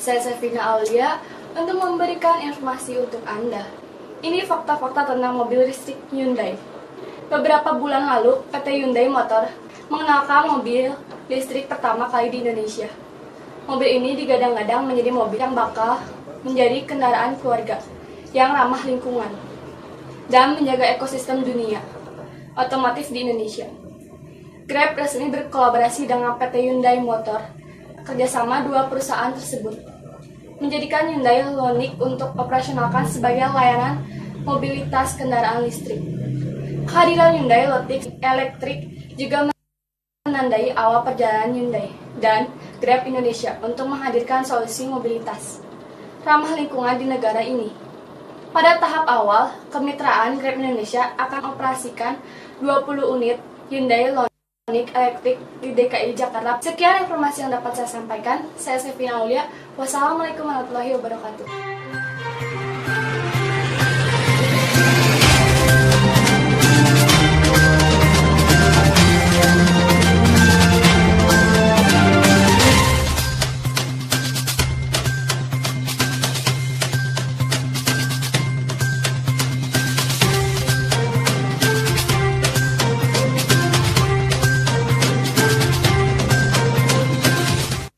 Saya Sevina Aulia untuk memberikan informasi untuk Anda. Ini fakta-fakta tentang mobil listrik Hyundai. Beberapa bulan lalu, PT Hyundai Motor mengenalkan mobil listrik pertama kali di Indonesia. Mobil ini digadang-gadang menjadi mobil yang bakal menjadi kendaraan keluarga yang ramah lingkungan dan menjaga ekosistem dunia otomotif di Indonesia. Grab resmi berkolaborasi dengan PT Hyundai Motor kerjasama dua perusahaan tersebut menjadikan Hyundai Ioniq untuk operasionalkan sebagai layanan mobilitas kendaraan listrik. Kehadiran Hyundai Ioniq Electric juga menandai awal perjalanan Hyundai dan Grab Indonesia untuk menghadirkan solusi mobilitas ramah lingkungan di negara ini. Pada tahap awal, kemitraan Grab Indonesia akan operasikan 20 unit Hyundai Ioniq Electric di DKI Jakarta. Sekian informasi yang dapat saya sampaikan. Saya Sevina Aulia. Wassalamualaikum warahmatullahi wabarakatuh.